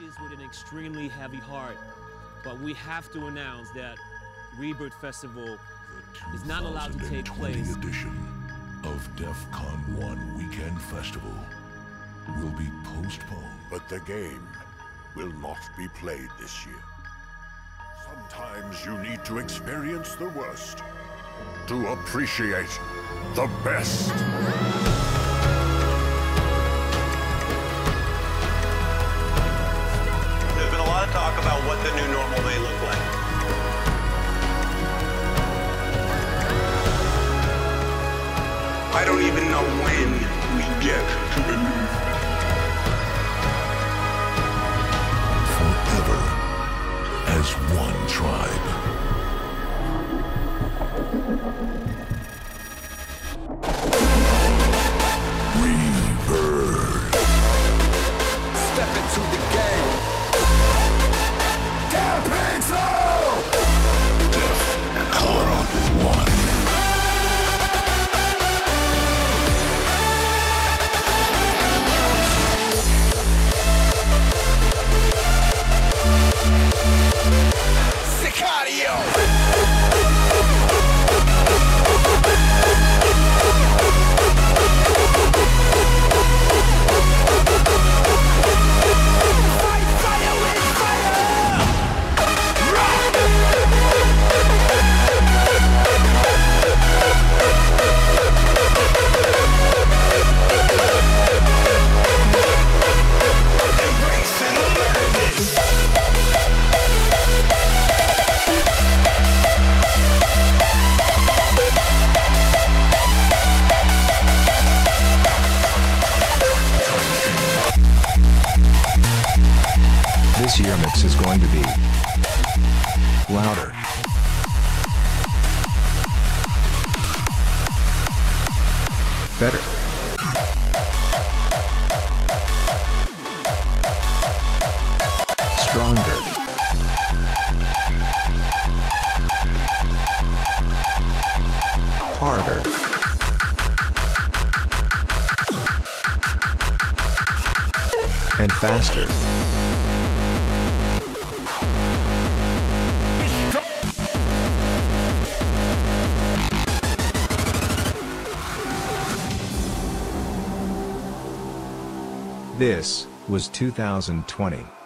this with an extremely heavy heart, but we have to announce that Rebirth Festival is not allowed to take 2020 place. edition of DEF CON 1 Weekend Festival will be postponed. But the game will not be played this year. Sometimes you need to experience the worst to appreciate the best. The new normal may look like. I don't even know when we get to the new. Forever as one tribe. This year mix is going to be louder, better, stronger, harder, and faster. This was 2020.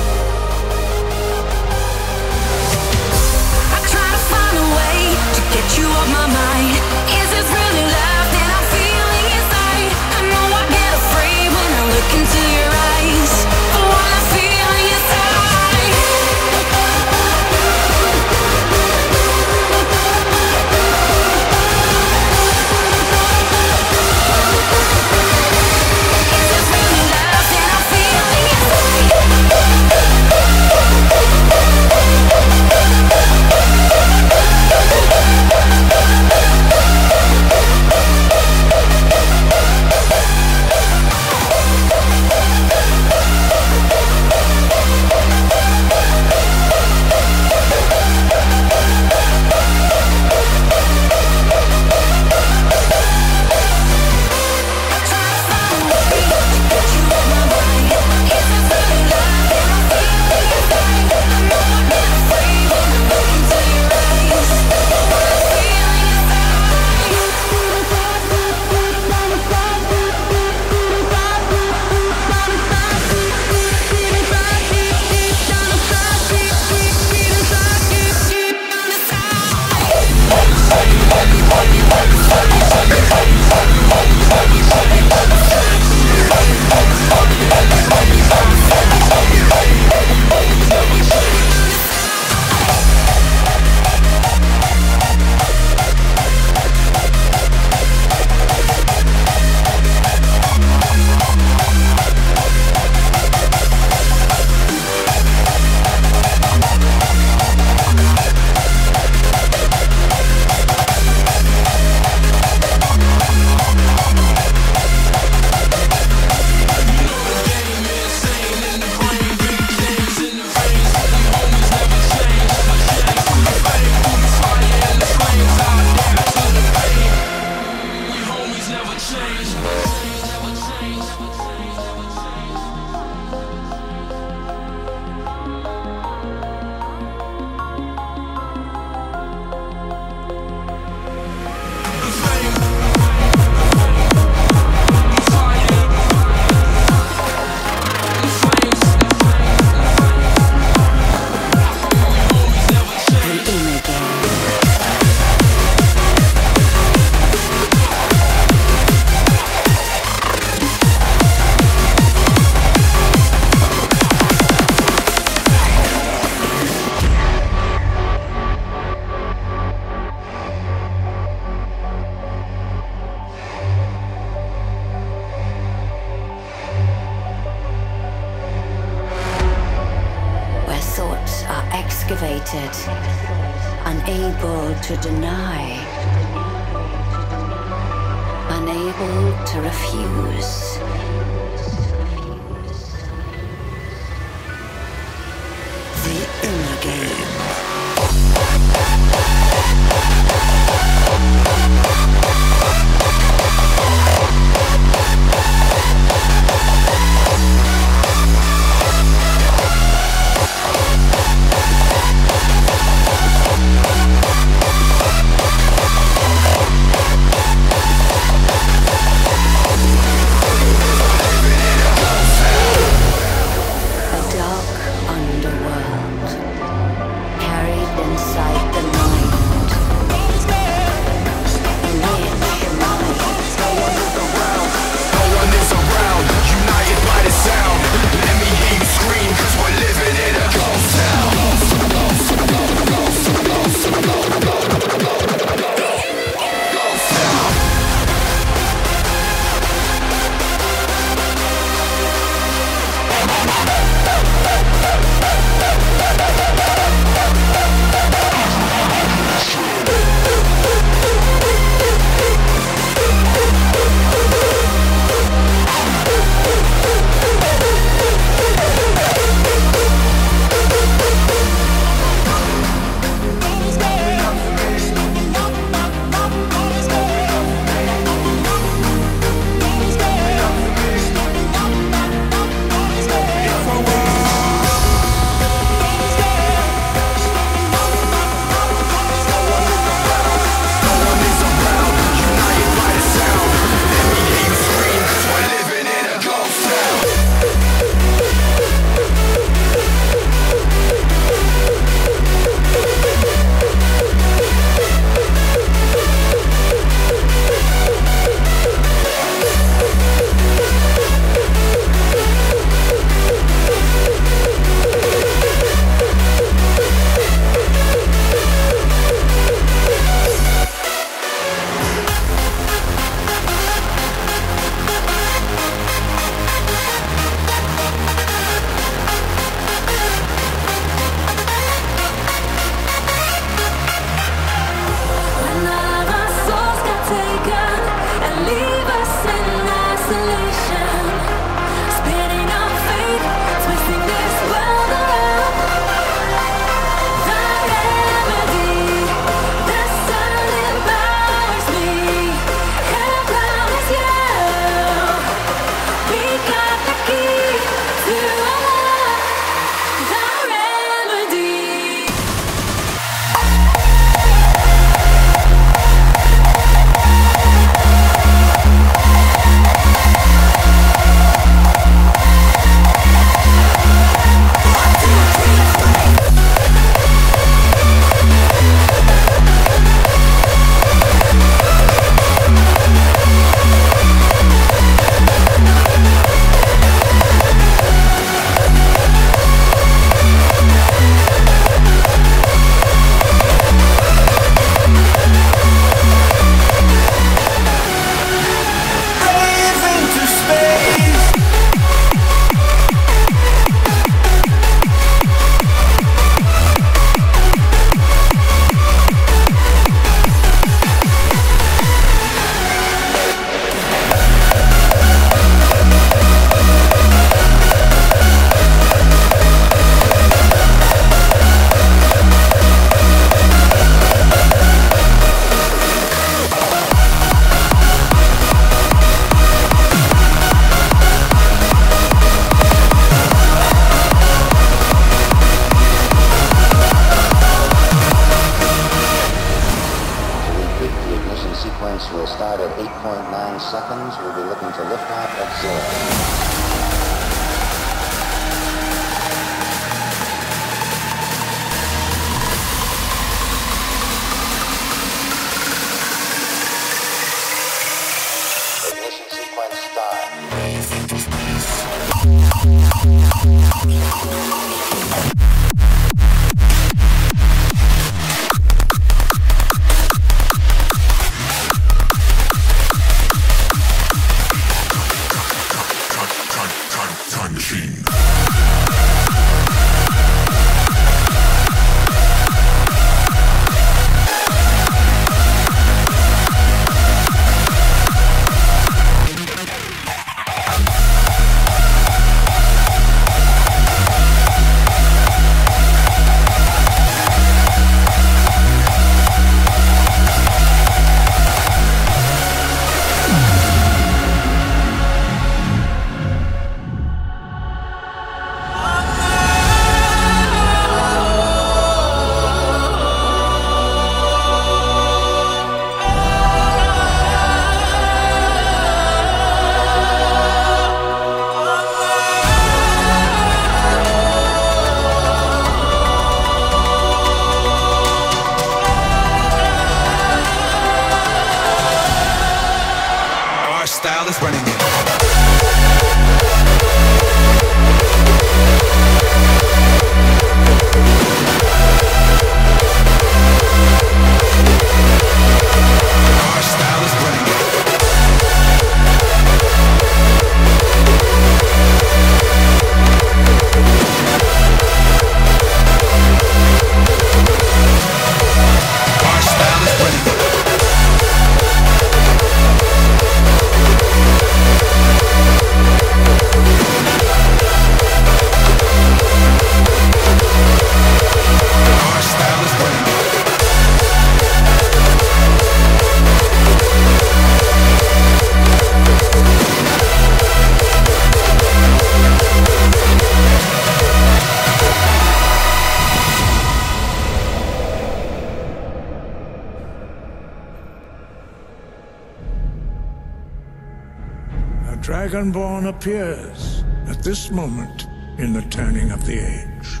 appears at this moment in the turning of the age.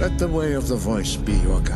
Let the way of the voice be your guide.